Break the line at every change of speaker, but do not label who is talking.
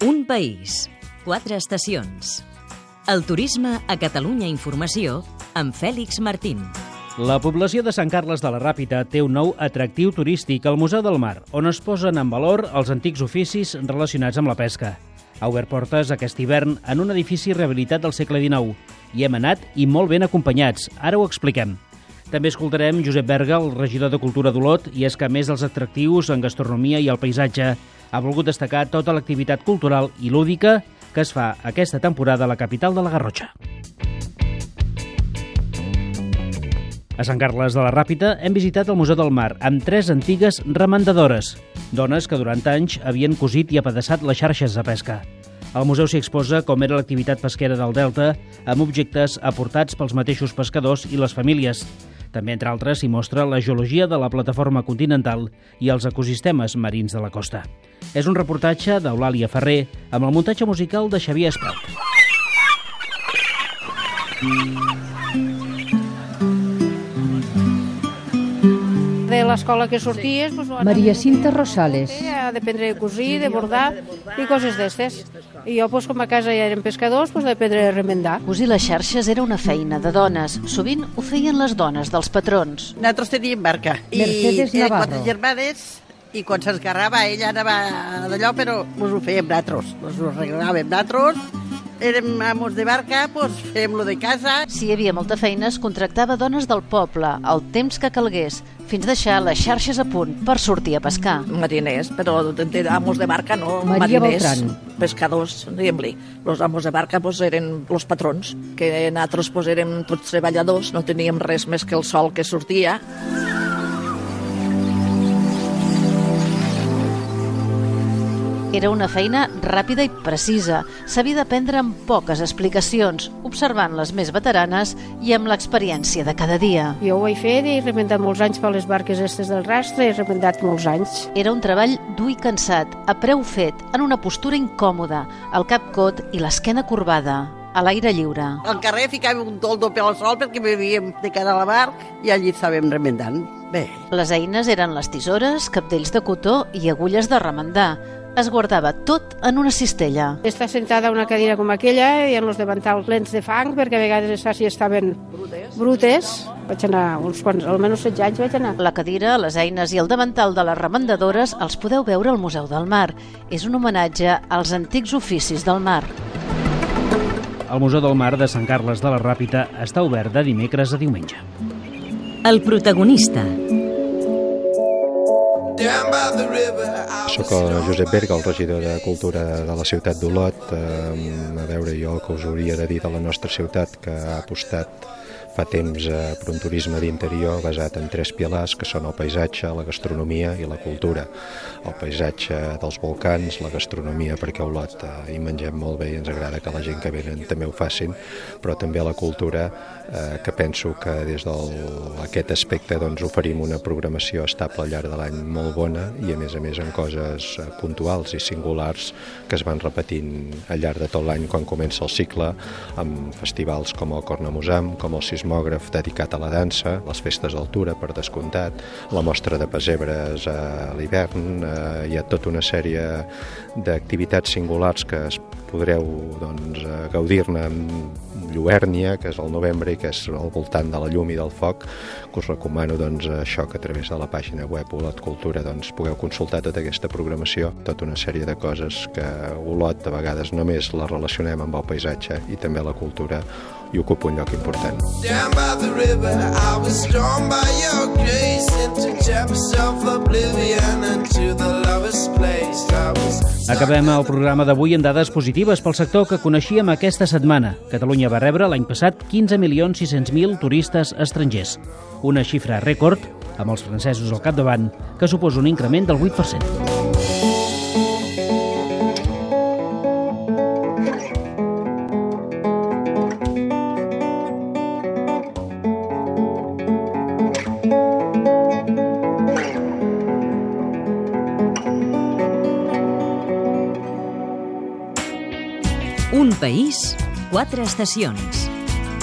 Un país, quatre estacions. El turisme a Catalunya Informació amb Fèlix Martín.
La població de Sant Carles de la Ràpita té un nou atractiu turístic al Museu del Mar, on es posen en valor els antics oficis relacionats amb la pesca. Ha obert portes aquest hivern en un edifici rehabilitat del segle XIX. Hi hem anat i molt ben acompanyats. Ara ho expliquem. També escoltarem Josep Berga, el regidor de Cultura d'Olot, i és que a més dels atractius en gastronomia i el paisatge, ha volgut destacar tota l'activitat cultural i lúdica que es fa aquesta temporada a la capital de la Garrotxa. A Sant Carles de la Ràpita hem visitat el Museu del Mar amb tres antigues remandadores, dones que durant anys havien cosit i apedaçat les xarxes de pesca. Al museu s'hi exposa com era l'activitat pesquera del Delta, amb objectes aportats pels mateixos pescadors i les famílies. També, entre altres, s'hi mostra la geologia de la plataforma continental i els ecosistemes marins de la costa. És un reportatge d'Eulàlia Ferrer amb el muntatge musical de Xavier Espelt.
de l'escola que sorties... Doncs,
Maria Cinta Rosales.
D'aprendre a cosir, de bordar i coses d'estes. I jo, doncs, com a casa ja eren pescadors, doncs, d'aprendre a remendar.
Cosir les xarxes era una feina de dones. Sovint ho feien les dones dels patrons.
Nosaltres teníem barca.
Mercedes
I eren
Navarro.
quatre germanes i quan s'esgarrava ella anava d'allò, però mos ho fèiem nosaltres. Mos ho arreglàvem nosaltres. Érem amos de barca, doncs fèiem-lo de casa.
Si hi havia molta feina, es contractava dones del poble, el temps que calgués, fins deixar les xarxes a punt per sortir a pescar.
mariners, però amos de barca no,
Maria
mariners,
Beltrán.
pescadors, diguem-li. Los amos de barca pues, eren los patrons, que nosaltres pues, érem tots treballadors, no teníem res més que el sol que sortia.
Era una feina ràpida i precisa. S'havia d'aprendre amb poques explicacions, observant les més veteranes i amb l'experiència de cada dia.
Jo ho he fet i he remendat molts anys per les barques estes del rastre, he remendat molts anys.
Era un treball dur i cansat, a preu fet, en una postura incòmoda, el cap cot i l'esquena corbada, a l'aire lliure.
Al carrer ficàvem un toldo pel sol perquè vivíem de cara a la barca i allí estàvem remendant. Bé,
Les eines eren les tisores, capdells de cotó i agulles de remendar. Es guardava tot en una cistella.
Està sentada a una cadira com aquella i en los davantals lents de fang, perquè a vegades les sàcies estaven brutes. brutes. Vaig anar uns quants, almenys 16 anys vaig anar.
La cadira, les eines i el davantal de les remendadores els podeu veure al Museu del Mar. És un homenatge als antics oficis del mar.
El Museu del Mar de Sant Carles de la Ràpita està obert de dimecres a diumenge.
El protagonista,
Soc el Josep Berga, el regidor de Cultura de la ciutat d'Olot. A veure, jo que us hauria de dir de la nostra ciutat, que ha apostat fa temps eh, per un turisme d'interior basat en tres pilars, que són el paisatge, la gastronomia i la cultura. El paisatge dels volcans, la gastronomia, perquè a Olot eh, hi mengem molt bé i ens agrada que la gent que venen també ho facin, però també la cultura, eh, que penso que des d'aquest aspecte doncs, oferim una programació estable al llarg de l'any molt bona i a més a més en coses eh, puntuals i singulars que es van repetint al llarg de tot l'any quan comença el cicle amb festivals com el Cornamusam, com el sismògraf dedicat a la dansa, les festes d'altura per descomptat, la mostra de pessebres a l'hivern, eh, hi ha tota una sèrie d'activitats singulars que es podreu doncs, eh, gaudir-ne amb Lluèrnia, que és el novembre i que és al voltant de la llum i del foc, que us recomano doncs, això que a través de la pàgina web Olot Cultura doncs, pugueu consultar tota aquesta programació, tota una sèrie de coses que Olot a vegades només la relacionem amb el paisatge i també la cultura i ocupa un lloc important.
Down by the river, I was drawn by your grace into oblivion into the lowest place. I was
Acabem el programa d'avui amb dades positives pel sector que coneixíem aquesta setmana. Catalunya va rebre l'any passat 15.600.000 turistes estrangers, una xifra rècord, amb els francesos al capdavant, que suposa un increment del 8%.
Un país, quatre estacions.